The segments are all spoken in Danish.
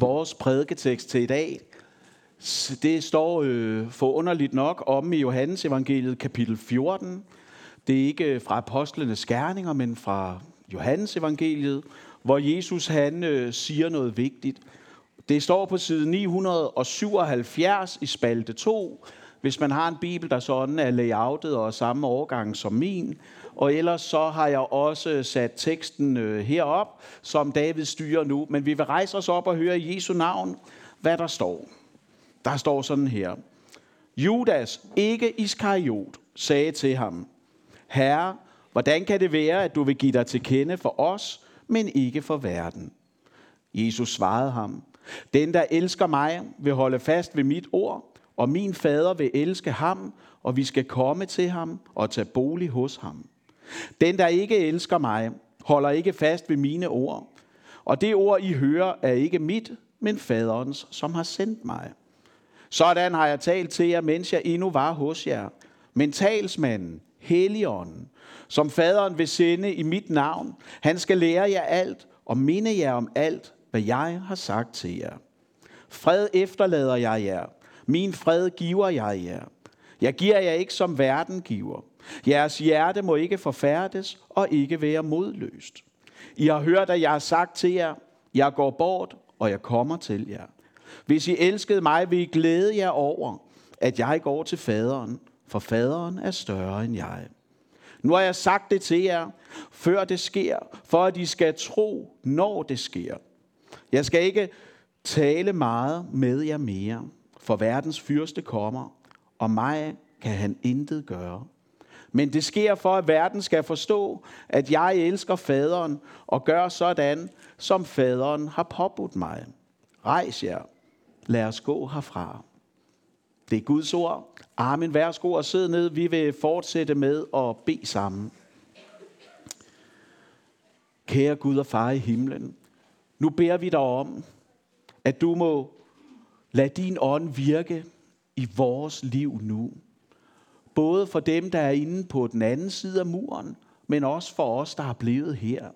vores prædiketekst til i dag, det står øh, forunderligt nok om i Johannes evangeliet kapitel 14. Det er ikke øh, fra apostlenes gerninger, men fra Johannes evangeliet, hvor Jesus han øh, siger noget vigtigt. Det står på side 977 i spalte 2, hvis man har en bibel, der sådan er layoutet og samme årgang som min. Og ellers så har jeg også sat teksten øh, herop, som David styrer nu. Men vi vil rejse os op og høre i Jesu navn, hvad der står. Der står sådan her. Judas, ikke Iskariot, sagde til ham, Herre, hvordan kan det være, at du vil give dig til kende for os, men ikke for verden? Jesus svarede ham, den, der elsker mig, vil holde fast ved mit ord, og min fader vil elske ham, og vi skal komme til ham og tage bolig hos ham. Den, der ikke elsker mig, holder ikke fast ved mine ord. Og det ord, I hører, er ikke mit, men faderens, som har sendt mig. Sådan har jeg talt til jer, mens jeg endnu var hos jer. Men talsmanden, Helligånden, som faderen vil sende i mit navn, han skal lære jer alt og minde jer om alt, hvad jeg har sagt til jer. Fred efterlader jeg jer. Min fred giver jeg jer. Jeg giver jer ikke som verden giver. Jeres hjerte må ikke forfærdes og ikke være modløst. I har hørt, at jeg har sagt til jer, jeg går bort, og jeg kommer til jer. Hvis I elskede mig, vil I glæde jer over, at jeg går til faderen, for faderen er større end jeg. Nu har jeg sagt det til jer, før det sker, for at I skal tro, når det sker. Jeg skal ikke tale meget med jer mere, for verdens fyrste kommer, og mig kan han intet gøre. Men det sker for, at verden skal forstå, at jeg elsker faderen og gør sådan, som faderen har påbudt mig. Rejs jer. Lad os gå herfra. Det er Guds ord. Amen. Værsgo og sid ned. Vi vil fortsætte med at bede sammen. Kære Gud og far i himlen, nu beder vi dig om, at du må Lad din ånd virke i vores liv nu. Både for dem, der er inde på den anden side af muren, men også for os, der er blevet her.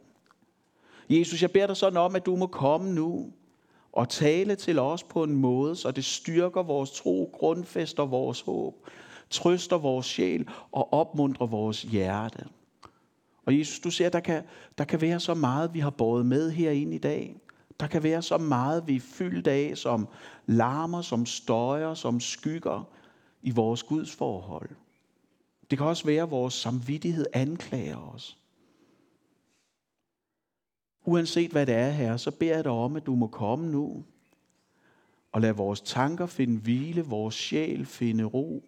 Jesus, jeg beder dig sådan om, at du må komme nu og tale til os på en måde, så det styrker vores tro, grundfester vores håb, trøster vores sjæl og opmuntrer vores hjerte. Og Jesus, du ser, der kan, der kan være så meget, vi har båret med herinde i dag. Der kan være så meget, vi er fyldt af, som larmer, som støjer, som skygger i vores Guds forhold. Det kan også være, at vores samvittighed anklager os. Uanset hvad det er her, så beder jeg dig om, at du må komme nu og lad vores tanker finde hvile, vores sjæl finde ro,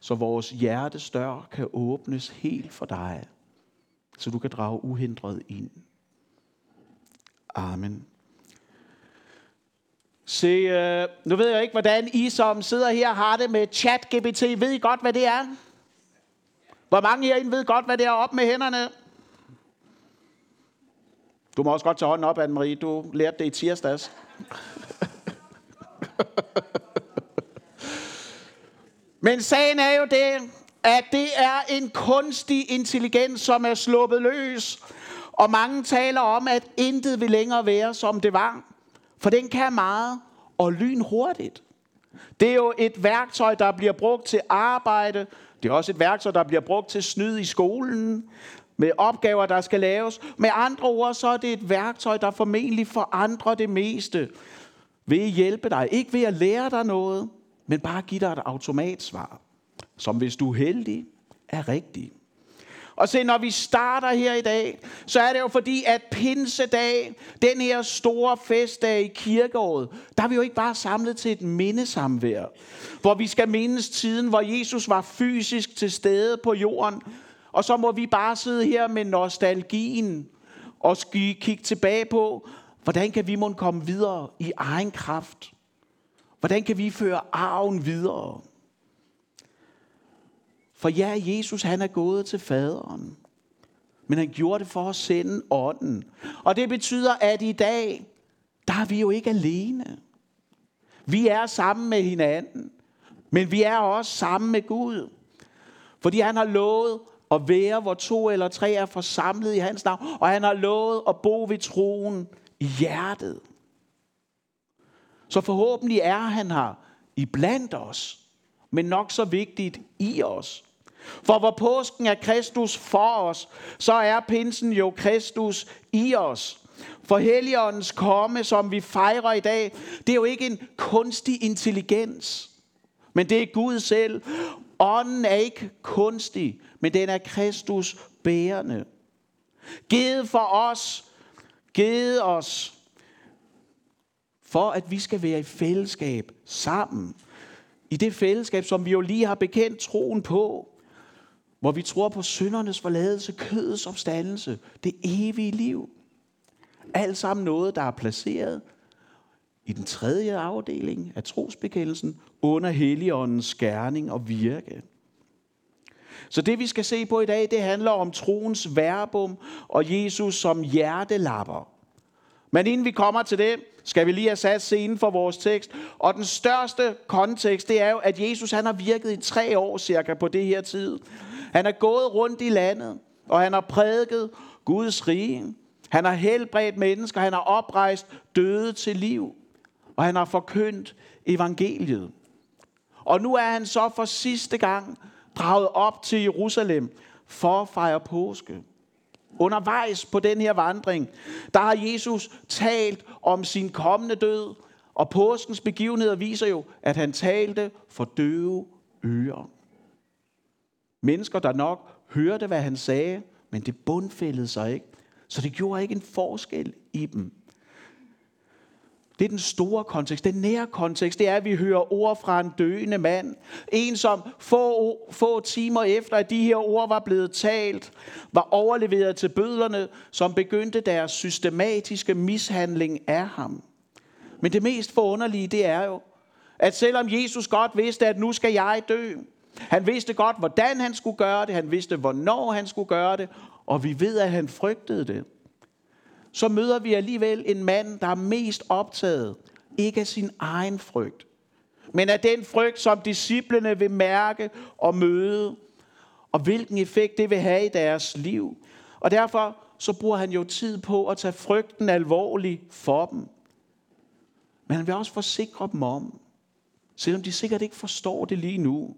så vores hjertes dør kan åbnes helt for dig, så du kan drage uhindret ind. Amen. Se, øh, nu ved jeg ikke, hvordan I som sidder her har det med chat-GPT. Ved I godt, hvad det er? Hvor mange herinde ved godt, hvad det er op med hænderne? Du må også godt tage hånden op, Anne-Marie. Du lærte det i tirsdags. Men sagen er jo det, at det er en kunstig intelligens, som er sluppet løs. Og mange taler om, at intet vil længere være, som det var. For den kan meget og lyn hurtigt. Det er jo et værktøj, der bliver brugt til arbejde. Det er også et værktøj, der bliver brugt til snyd i skolen med opgaver, der skal laves. Med andre ord, så er det et værktøj, der formentlig forandrer det meste. Ved at hjælpe dig. Ikke ved at lære dig noget, men bare give dig et automatsvar. Som hvis du er heldig, er rigtigt. Og se, når vi starter her i dag, så er det jo fordi, at pinsedag, den her store festdag i kirkeåret, der er vi jo ikke bare samlet til et mindesamvær, hvor vi skal mindes tiden, hvor Jesus var fysisk til stede på jorden, og så må vi bare sidde her med nostalgien og kigge tilbage på, hvordan kan vi må komme videre i egen kraft? Hvordan kan vi føre arven videre? For ja, Jesus han er gået til faderen. Men han gjorde det for at sende ånden. Og det betyder, at i dag, der er vi jo ikke alene. Vi er sammen med hinanden. Men vi er også sammen med Gud. Fordi han har lovet at være, hvor to eller tre er forsamlet i hans navn. Og han har lovet at bo ved troen i hjertet. Så forhåbentlig er han her i blandt os, men nok så vigtigt i os. For hvor påsken er Kristus for os, så er pinsen jo Kristus i os. For Helligåndens komme, som vi fejrer i dag, det er jo ikke en kunstig intelligens, men det er Gud selv. Ånden er ikke kunstig, men den er Kristus bærende. Givet for os, givet os, for at vi skal være i fællesskab sammen. I det fællesskab, som vi jo lige har bekendt troen på. Hvor vi tror på syndernes forladelse, kødets opstandelse, det evige liv. Alt sammen noget, der er placeret i den tredje afdeling af trosbekendelsen under Helligåndens gerning og virke. Så det vi skal se på i dag, det handler om troens verbum og Jesus som hjertelapper. Men inden vi kommer til det, skal vi lige have sat scenen for vores tekst. Og den største kontekst, det er jo, at Jesus han har virket i tre år cirka på det her tid. Han er gået rundt i landet, og han har prædiket Guds rige. Han har helbredt mennesker, han har oprejst døde til liv, og han har forkyndt evangeliet. Og nu er han så for sidste gang draget op til Jerusalem for at fejre påske. Undervejs på den her vandring, der har Jesus talt om sin kommende død, og påskens begivenheder viser jo, at han talte for døve ører. Mennesker, der nok hørte, hvad han sagde, men det bundfældede sig ikke. Så det gjorde ikke en forskel i dem. Det er den store kontekst. Den nære kontekst, det er, at vi hører ord fra en døende mand. En, som få, få timer efter, at de her ord var blevet talt, var overleveret til bødlerne, som begyndte deres systematiske mishandling af ham. Men det mest forunderlige, det er jo, at selvom Jesus godt vidste, at nu skal jeg dø, han vidste godt, hvordan han skulle gøre det, han vidste, hvornår han skulle gøre det, og vi ved, at han frygtede det så møder vi alligevel en mand, der er mest optaget, ikke af sin egen frygt, men af den frygt, som disciplene vil mærke og møde, og hvilken effekt det vil have i deres liv. Og derfor så bruger han jo tid på at tage frygten alvorlig for dem. Men han vil også forsikre dem om, selvom de sikkert ikke forstår det lige nu,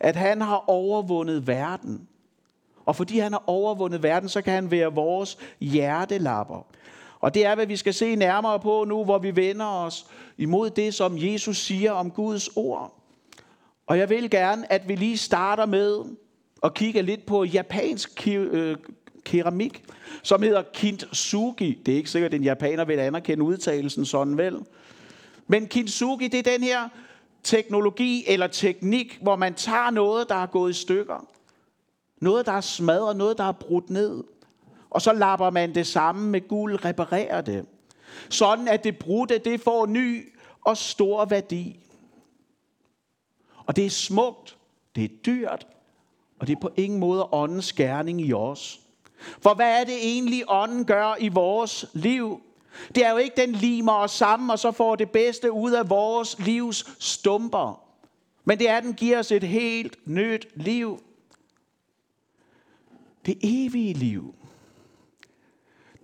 at han har overvundet verden. Og fordi han har overvundet verden, så kan han være vores hjertelapper. Og det er, hvad vi skal se nærmere på nu, hvor vi vender os imod det, som Jesus siger om Guds ord. Og jeg vil gerne, at vi lige starter med at kigge lidt på japansk øh, keramik, som hedder kintsugi. Det er ikke sikkert, at en japaner vil anerkende udtalelsen sådan vel. Men kintsugi, det er den her teknologi eller teknik, hvor man tager noget, der er gået i stykker. Noget, der er smadret, noget, der er brudt ned. Og så lapper man det samme med guld, reparerer det. Sådan at det brudte, det får ny og stor værdi. Og det er smukt, det er dyrt, og det er på ingen måde åndens gerning i os. For hvad er det egentlig, ånden gør i vores liv? Det er jo ikke, den limer os sammen, og så får det bedste ud af vores livs stumper. Men det er, at den giver os et helt nyt liv. Det evige liv.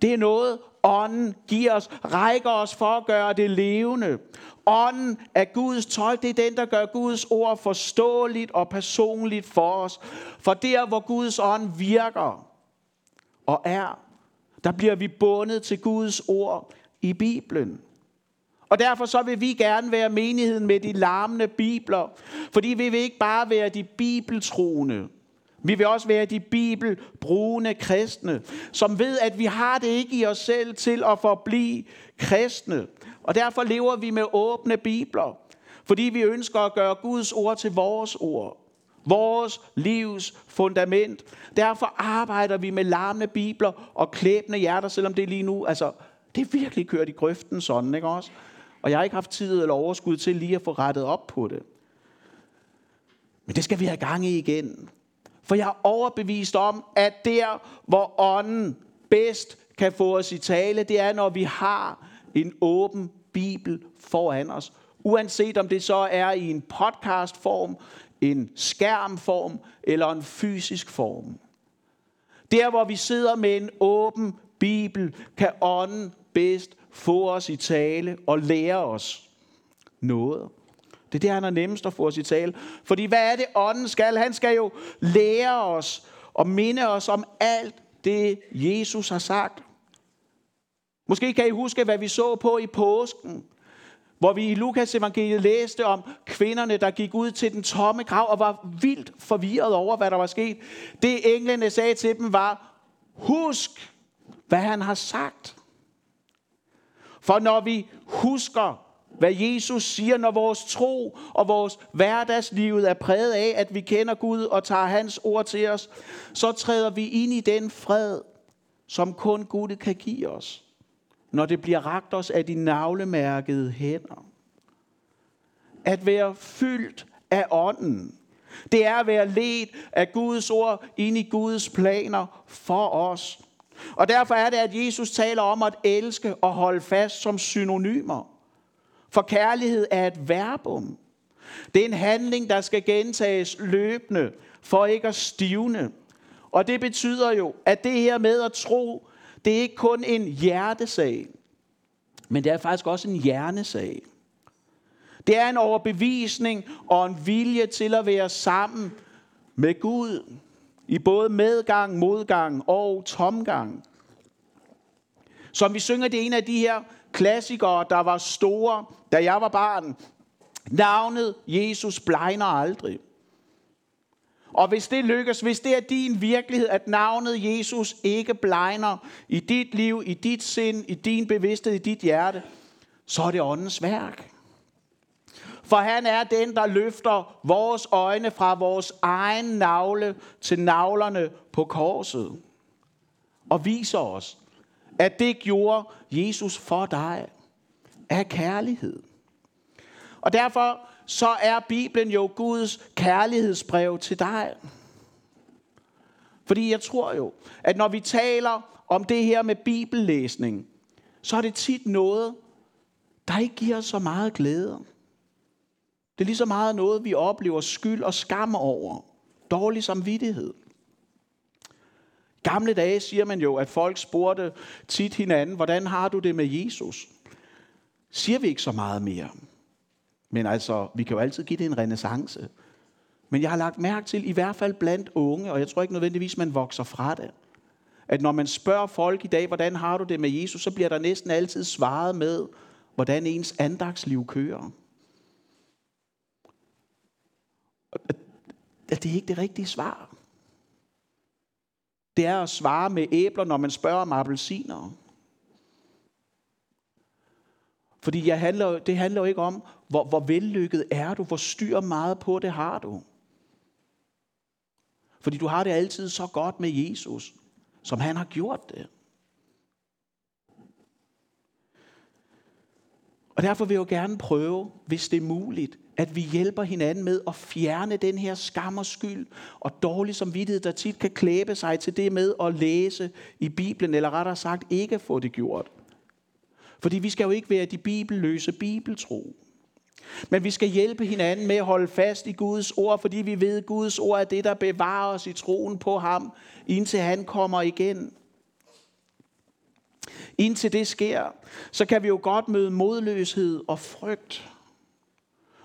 Det er noget, ånden giver os, rækker os for at gøre det levende. Ånden er Guds tolk, det er den, der gør Guds ord forståeligt og personligt for os. For der, hvor Guds ånd virker og er, der bliver vi bundet til Guds ord i Bibelen. Og derfor så vil vi gerne være menigheden med de larmende bibler, fordi vi vil ikke bare være de bibeltroende, vi vil også være de bibelbrugende kristne, som ved, at vi har det ikke i os selv til at forblive kristne. Og derfor lever vi med åbne bibler, fordi vi ønsker at gøre Guds ord til vores ord. Vores livs fundament. Derfor arbejder vi med larmende bibler og klæbende hjerter, selvom det lige nu, altså, det er virkelig kørt i grøften sådan, ikke også? Og jeg har ikke haft tid eller overskud til lige at få rettet op på det. Men det skal vi have gang i igen. For jeg er overbevist om, at der, hvor ånden bedst kan få os i tale, det er, når vi har en åben bibel foran os. Uanset om det så er i en podcastform, en skærmform eller en fysisk form. Der, hvor vi sidder med en åben bibel, kan ånden bedst få os i tale og lære os. noget. Det er det, han er nemmest at få os i tale. Fordi hvad er det, ånden skal? Han skal jo lære os og minde os om alt det, Jesus har sagt. Måske kan I huske, hvad vi så på i påsken, hvor vi i Lukas evangeliet læste om kvinderne, der gik ud til den tomme grav og var vildt forvirret over, hvad der var sket. Det englene sagde til dem var, husk, hvad han har sagt. For når vi husker, hvad Jesus siger, når vores tro og vores hverdagsliv er præget af, at vi kender Gud og tager hans ord til os, så træder vi ind i den fred, som kun Gud kan give os, når det bliver ragt os af de navlemærkede hænder. At være fyldt af ånden, det er at være ledt af Guds ord ind i Guds planer for os. Og derfor er det, at Jesus taler om at elske og holde fast som synonymer. For kærlighed er et verbum. Det er en handling, der skal gentages løbende, for ikke at stivne. Og det betyder jo, at det her med at tro, det er ikke kun en hjertesag, men det er faktisk også en hjernesag. Det er en overbevisning og en vilje til at være sammen med Gud i både medgang, modgang og tomgang. Som vi synger, det er en af de her klassikere, der var store, da jeg var barn. Navnet Jesus blegner aldrig. Og hvis det lykkes, hvis det er din virkelighed, at navnet Jesus ikke blegner i dit liv, i dit sind, i din bevidsthed, i dit hjerte, så er det åndens værk. For han er den, der løfter vores øjne fra vores egen navle til navlerne på korset. Og viser os, at det gjorde Jesus for dig af kærlighed. Og derfor så er Bibelen jo Guds kærlighedsbrev til dig. Fordi jeg tror jo, at når vi taler om det her med bibellæsning, så er det tit noget, der ikke giver så meget glæde. Det er lige så meget noget, vi oplever skyld og skam over. Dårlig samvittighed. Gamle dage siger man jo, at folk spurgte tit hinanden, hvordan har du det med Jesus? Siger vi ikke så meget mere. Men altså, vi kan jo altid give det en renaissance. Men jeg har lagt mærke til, i hvert fald blandt unge, og jeg tror ikke nødvendigvis, man vokser fra det, at når man spørger folk i dag, hvordan har du det med Jesus, så bliver der næsten altid svaret med, hvordan ens andagsliv kører. At det er ikke det rigtige svar. Det er at svare med æbler, når man spørger om appelsiner. Fordi jeg handler, det handler jo ikke om, hvor, hvor vellykket er du, hvor styr meget på det har du. Fordi du har det altid så godt med Jesus, som han har gjort det. Og derfor vil jeg jo gerne prøve, hvis det er muligt, at vi hjælper hinanden med at fjerne den her skam og skyld og dårlig samvittighed, der tit kan klæbe sig til det med at læse i Bibelen, eller rettere sagt ikke få det gjort. Fordi vi skal jo ikke være de bibelløse bibeltro. Men vi skal hjælpe hinanden med at holde fast i Guds ord, fordi vi ved, at Guds ord er det, der bevarer os i troen på ham, indtil han kommer igen. Indtil det sker, så kan vi jo godt møde modløshed og frygt.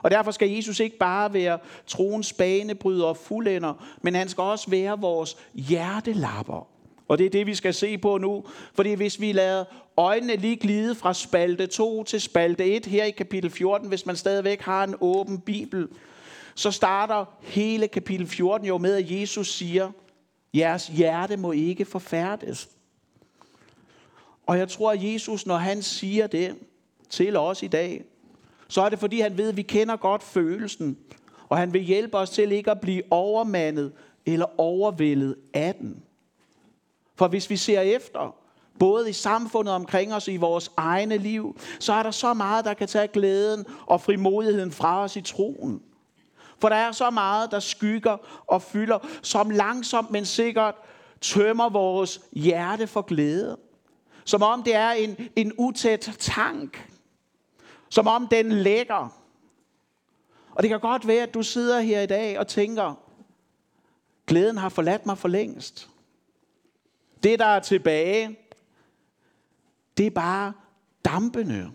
Og derfor skal Jesus ikke bare være troens banebryder og fuldender, men han skal også være vores hjertelapper. Og det er det, vi skal se på nu. Fordi hvis vi lader øjnene lige glide fra spalte 2 til spalte 1 her i kapitel 14, hvis man stadigvæk har en åben bibel, så starter hele kapitel 14 jo med, at Jesus siger, jeres hjerte må ikke forfærdes. Og jeg tror, at Jesus, når han siger det til os i dag, så er det fordi, han ved, at vi kender godt følelsen, og han vil hjælpe os til ikke at blive overmandet eller overvældet af den. For hvis vi ser efter, både i samfundet omkring os og i vores egne liv, så er der så meget, der kan tage glæden og frimodigheden fra os i troen. For der er så meget, der skygger og fylder, som langsomt, men sikkert tømmer vores hjerte for glæde. Som om det er en, en utæt tank. Som om den lægger. Og det kan godt være, at du sidder her i dag og tænker, glæden har forladt mig for længst. Det, der er tilbage, det er bare dampende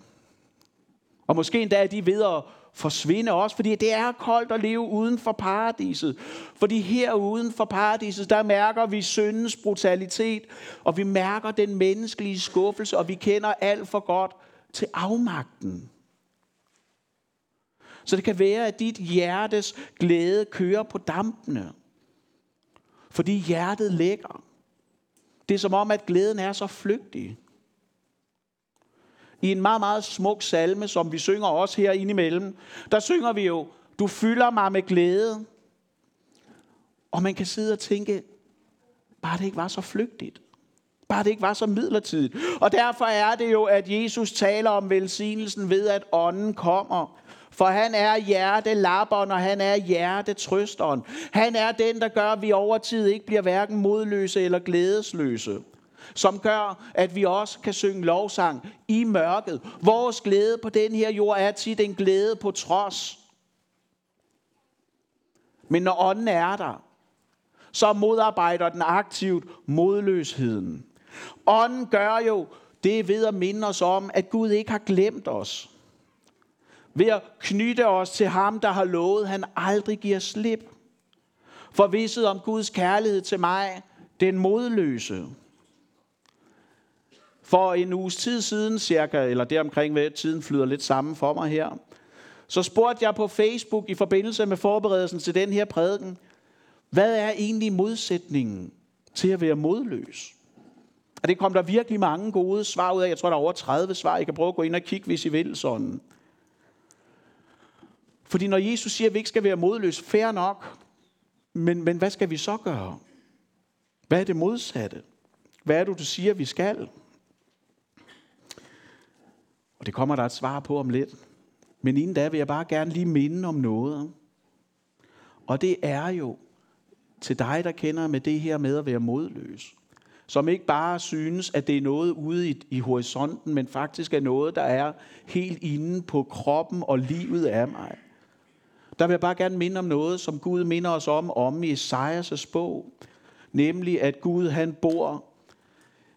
Og måske endda er de ved at forsvinde også, fordi det er koldt at leve uden for paradiset. Fordi her uden for paradiset, der mærker vi syndens brutalitet, og vi mærker den menneskelige skuffelse, og vi kender alt for godt til afmagten. Så det kan være, at dit hjertes glæde kører på dampene. Fordi hjertet lægger. Det er som om, at glæden er så flygtig. I en meget, meget smuk salme, som vi synger også her indimellem, der synger vi jo, du fylder mig med glæde. Og man kan sidde og tænke, bare det ikke var så flygtigt. Bare det ikke var så midlertidigt. Og derfor er det jo, at Jesus taler om velsignelsen ved, at ånden kommer. For han er hjertelapperen, og han er hjertetrøsteren. Han er den, der gør, at vi over tid ikke bliver hverken modløse eller glædesløse. Som gør, at vi også kan synge lovsang i mørket. Vores glæde på den her jord er tit en glæde på trods. Men når ånden er der, så modarbejder den aktivt modløsheden. Ånden gør jo det ved at minde os om, at Gud ikke har glemt os. Ved at knytte os til ham, der har lovet, han aldrig giver slip. Forvisset om Guds kærlighed til mig, den modløse. For en uges tid siden cirka, eller deromkring, ved tiden flyder lidt sammen for mig her, så spurgte jeg på Facebook i forbindelse med forberedelsen til den her prædiken, hvad er egentlig modsætningen til at være modløs? Og det kom der virkelig mange gode svar ud af. Jeg tror, der er over 30 svar. I kan prøve at gå ind og kigge, hvis I vil sådan. Fordi når Jesus siger, at vi ikke skal være modløse, fair nok. Men, men hvad skal vi så gøre? Hvad er det modsatte? Hvad er det, du siger, vi skal? Og det kommer der et svar på om lidt. Men inden da vil jeg bare gerne lige minde om noget. Og det er jo til dig, der kender med det her med at være modløs. Som ikke bare synes, at det er noget ude i, i horisonten, men faktisk er noget, der er helt inde på kroppen og livet af mig. Der vil jeg bare gerne minde om noget, som Gud minder os om, om i Esajas bog. Nemlig, at Gud han bor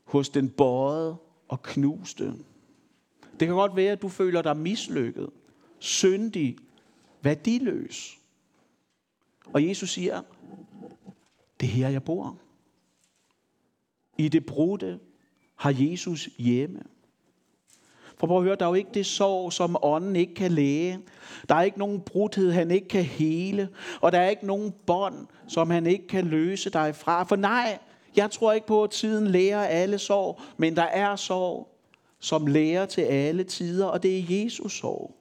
hos den bøjede og knuste. Det kan godt være, at du føler dig mislykket, syndig, værdiløs. Og Jesus siger, det er her, jeg bor. I det brudte har Jesus hjemme. For prøv at høre, der er jo ikke det sorg, som ånden ikke kan læge. Der er ikke nogen brudhed, han ikke kan hele. Og der er ikke nogen bånd, som han ikke kan løse dig fra. For nej, jeg tror ikke på, at tiden lærer alle sorg. Men der er sorg, som lærer til alle tider, og det er Jesus sorg.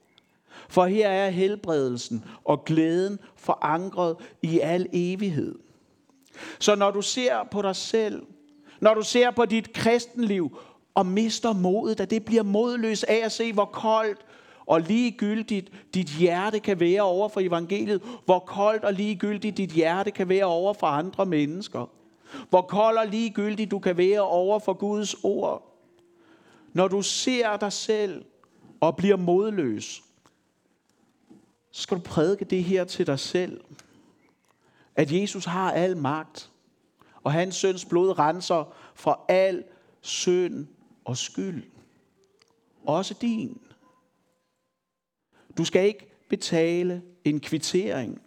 For her er helbredelsen og glæden forankret i al evighed. Så når du ser på dig selv, når du ser på dit kristenliv og mister modet, at det bliver modløs af at se, hvor koldt og ligegyldigt dit hjerte kan være over for evangeliet, hvor koldt og ligegyldigt dit hjerte kan være over for andre mennesker, hvor koldt og ligegyldigt du kan være over for Guds ord. Når du ser dig selv og bliver modløs, så skal du prædike det her til dig selv. At Jesus har al magt, og hans søns blod renser for al synd og skyld. Også din. Du skal ikke betale en kvittering.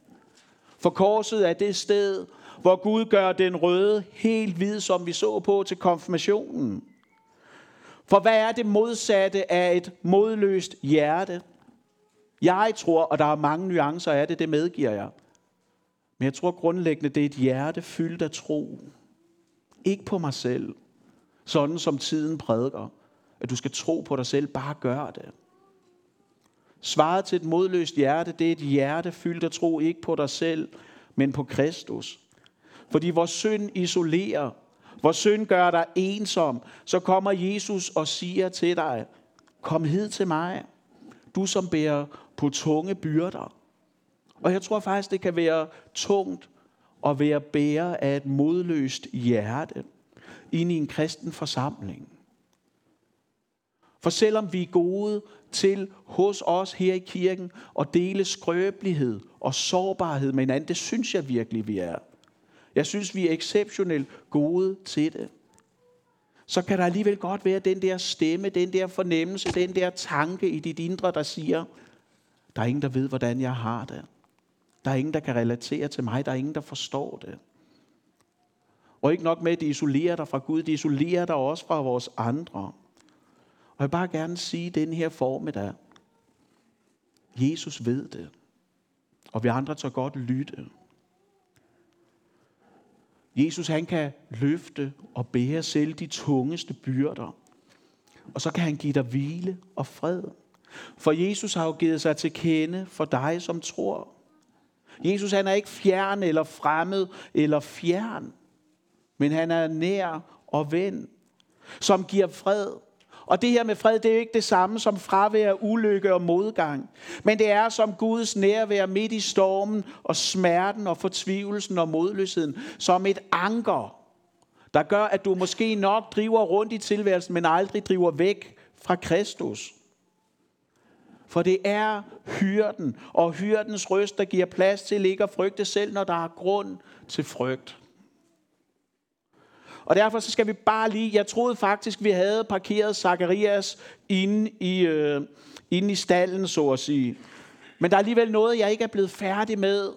For korset er det sted, hvor Gud gør den røde helt hvid, som vi så på til konfirmationen. For hvad er det modsatte af et modløst hjerte? Jeg tror, og der er mange nuancer af det, det medgiver jeg. Men jeg tror grundlæggende, det er et hjerte fyldt af tro. Ikke på mig selv, sådan som tiden prædiker. At du skal tro på dig selv, bare gør det. Svaret til et modløst hjerte, det er et hjerte fyldt af tro, ikke på dig selv, men på Kristus. Fordi vores synd isolerer, vores synd gør dig ensom, så kommer Jesus og siger til dig, kom hed til mig, du som bærer på tunge byrder. Og jeg tror faktisk, det kan være tungt at være bærer af et modløst hjerte ind i en kristen forsamling. For selvom vi er gode til hos os her i kirken at dele skrøbelighed og sårbarhed med hinanden, det synes jeg virkelig, vi er. Jeg synes, vi er exceptionelt gode til det. så kan der alligevel godt være den der stemme, den der fornemmelse, den der tanke i dit indre, der siger, der er ingen, der ved, hvordan jeg har det. Der er ingen, der kan relatere til mig. Der er ingen, der forstår det. Og ikke nok med, at de isolerer dig fra Gud, de isolerer dig også fra vores andre. Og jeg vil bare gerne sige den her formiddag. Jesus ved det. Og vi andre tør godt lytte. Jesus han kan løfte og bære selv de tungeste byrder. Og så kan han give dig hvile og fred. For Jesus har jo givet sig til kende for dig, som tror. Jesus han er ikke fjern eller fremmed eller fjern, men han er nær og ven, som giver fred. Og det her med fred, det er jo ikke det samme som fravær, ulykke og modgang. Men det er som Guds nærvær midt i stormen og smerten og fortvivlelsen og modløsheden. Som et anker, der gør, at du måske nok driver rundt i tilværelsen, men aldrig driver væk fra Kristus. For det er hyrden og hyrdens røst, der giver plads til ikke at frygte selv, når der er grund til frygt. Og derfor så skal vi bare lige, jeg troede faktisk, vi havde parkeret Zacharias inde i, øh, inde i stallen, så at sige. Men der er alligevel noget, jeg ikke er blevet færdig med.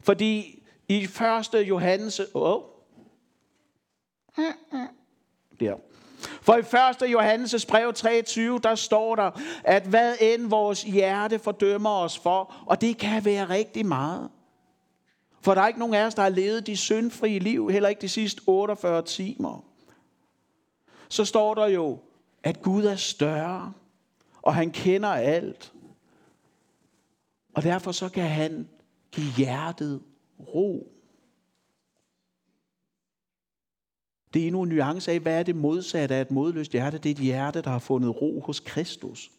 Fordi i første Johannes... Oh. Der. For i 1. Johannes brev 23, der står der, at hvad end vores hjerte fordømmer os for, og det kan være rigtig meget. For der er ikke nogen af os, der har levet de syndfrie liv, heller ikke de sidste 48 timer. Så står der jo, at Gud er større, og han kender alt. Og derfor så kan han give hjertet ro. Det er endnu en nuance af, hvad er det modsatte af et modløst hjerte? Det er et hjerte, der har fundet ro hos Kristus.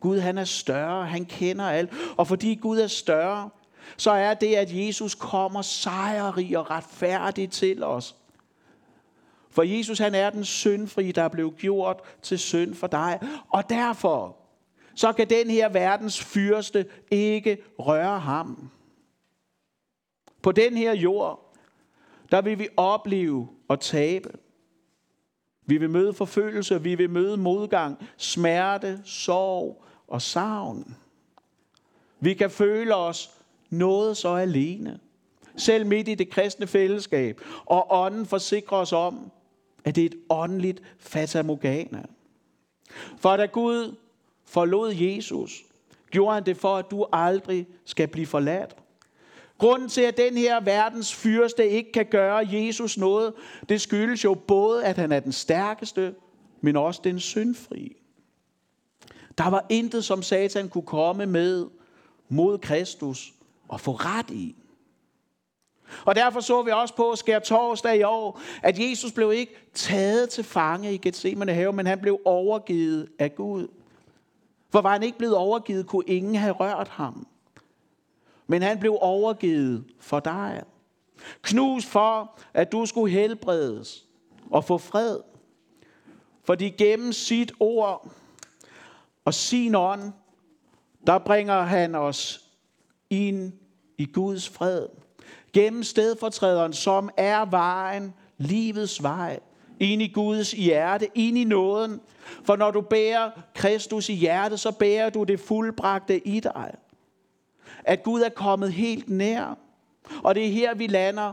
Gud han er større, han kender alt. Og fordi Gud er større, så er det, at Jesus kommer sejrrig og retfærdig til os. For Jesus han er den syndfri, der blev gjort til synd for dig. Og derfor, så kan den her verdens fyrste ikke røre ham. På den her jord, der vil vi opleve og tabe. Vi vil møde forfølgelse, vi vil møde modgang, smerte, sorg og savn. Vi kan føle os noget så alene. Selv midt i det kristne fællesskab. Og ånden forsikrer os om, at det er et åndeligt fatamorgana. For da Gud forlod Jesus, gjorde han det for, at du aldrig skal blive forladt. Grunden til, at den her verdens fyrste ikke kan gøre Jesus noget, det skyldes jo både, at han er den stærkeste, men også den syndfri. Der var intet, som Satan kunne komme med mod Kristus og få ret i. Og derfor så vi også på skær torsdag i år, at Jesus blev ikke taget til fange i Gethsemane have, men han blev overgivet af Gud. For var han ikke blevet overgivet, kunne ingen have rørt ham. Men han blev overgivet for dig. Knus for, at du skulle helbredes og få fred. Fordi gennem sit ord og sin ånd, der bringer han os ind i Guds fred. Gennem stedfortræderen, som er vejen, livets vej, ind i Guds hjerte, ind i nåden. For når du bærer Kristus i hjertet, så bærer du det fuldbragte i dig at Gud er kommet helt nær. Og det er her, vi lander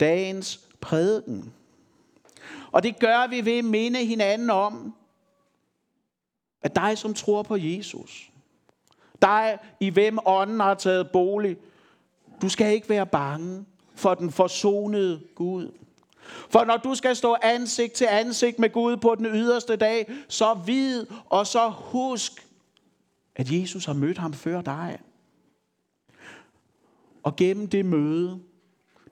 dagens prædiken. Og det gør vi ved at minde hinanden om, at dig, som tror på Jesus, dig, i hvem ånden har taget bolig, du skal ikke være bange for den forsonede Gud. For når du skal stå ansigt til ansigt med Gud på den yderste dag, så vid og så husk, at Jesus har mødt ham før dig. Og gennem det møde,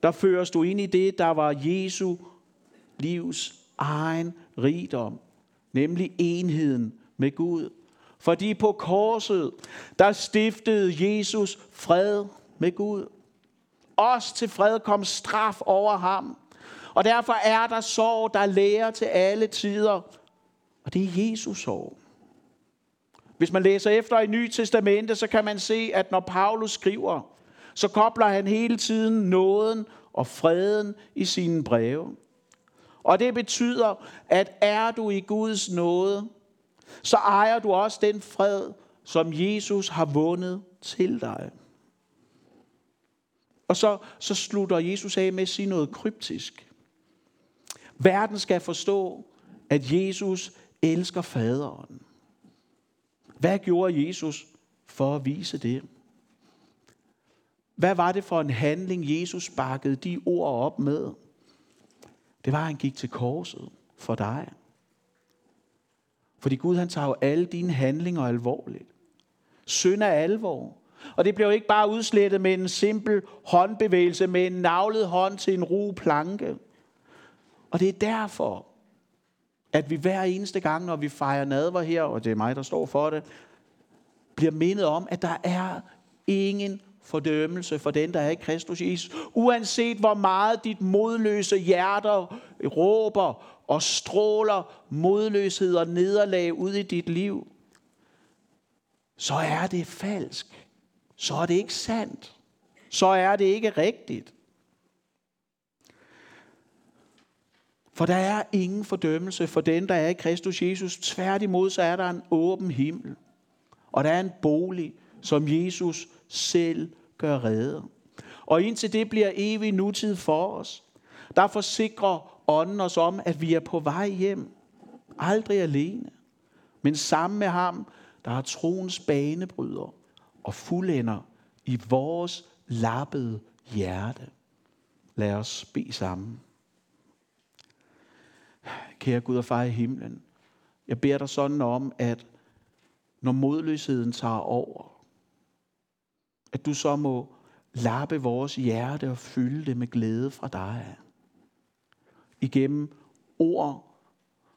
der føres du ind i det, der var Jesu livs egen rigdom, nemlig enheden med Gud. Fordi på korset, der stiftede Jesus fred med Gud. Os til fred kom straf over ham. Og derfor er der sorg, der lærer til alle tider. Og det er Jesus sorg. Hvis man læser efter i Nye Testamente, så kan man se, at når Paulus skriver, så kobler han hele tiden nåden og freden i sine breve. Og det betyder, at er du i Guds nåde, så ejer du også den fred, som Jesus har vundet til dig. Og så, så slutter Jesus af med at sige noget kryptisk. Verden skal forstå, at Jesus elsker faderen. Hvad gjorde Jesus for at vise det? Hvad var det for en handling, Jesus bakkede de ord op med? Det var, at han gik til korset for dig. Fordi Gud han tager jo alle dine handlinger alvorligt. Synd er alvor. Og det bliver jo ikke bare udslettet med en simpel håndbevægelse, med en navlet hånd til en ru planke. Og det er derfor, at vi hver eneste gang, når vi fejrer nadver her, og det er mig, der står for det, bliver mindet om, at der er ingen fordømmelse for den, der er i Kristus Jesus. Uanset hvor meget dit modløse hjerter råber og stråler modløshed og nederlag ud i dit liv, så er det falsk. Så er det ikke sandt. Så er det ikke rigtigt. For der er ingen fordømmelse for den, der er i Kristus Jesus. Tværtimod så er der en åben himmel. Og der er en bolig, som Jesus selv gør redde. Og indtil det bliver evig nutid for os, der forsikrer ånden os om, at vi er på vej hjem. Aldrig alene, men sammen med ham, der er troens banebryder og fuldender i vores lappede hjerte. Lad os bede sammen. Kære Gud og far i himlen, jeg beder dig sådan om, at når modløsheden tager over, at du så må lappe vores hjerte og fylde det med glæde fra dig. Igennem ord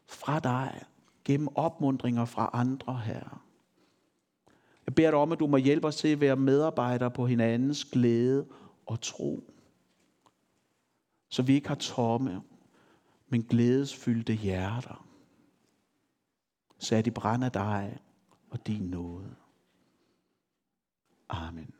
fra dig, gennem opmundringer fra andre herre. Jeg beder dig om, at du må hjælpe os til at være medarbejdere på hinandens glæde og tro. Så vi ikke har tomme, men glædesfyldte hjerter. Sat i brand af dig og din nåde. Amen.